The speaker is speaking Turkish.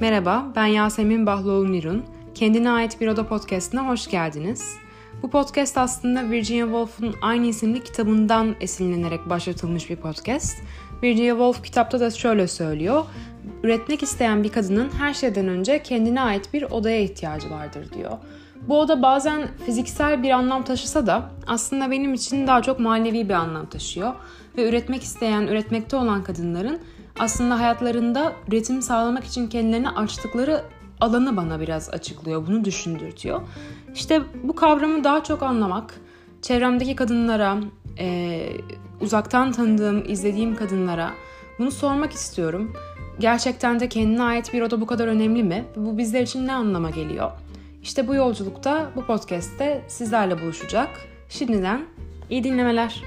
Merhaba, ben Yasemin Bahloğlu Nirun. Kendine ait bir oda podcastine hoş geldiniz. Bu podcast aslında Virginia Woolf'un aynı isimli kitabından esinlenerek başlatılmış bir podcast. Virginia Woolf kitapta da şöyle söylüyor. Üretmek isteyen bir kadının her şeyden önce kendine ait bir odaya ihtiyacı vardır diyor. Bu oda bazen fiziksel bir anlam taşısa da aslında benim için daha çok manevi bir anlam taşıyor. Ve üretmek isteyen, üretmekte olan kadınların aslında hayatlarında üretim sağlamak için kendilerine açtıkları alanı bana biraz açıklıyor, bunu düşündürtüyor. İşte bu kavramı daha çok anlamak, çevremdeki kadınlara, e, uzaktan tanıdığım, izlediğim kadınlara bunu sormak istiyorum. Gerçekten de kendine ait bir oda bu kadar önemli mi? Bu bizler için ne anlama geliyor? İşte bu yolculukta, bu podcast'te sizlerle buluşacak. Şimdiden iyi dinlemeler.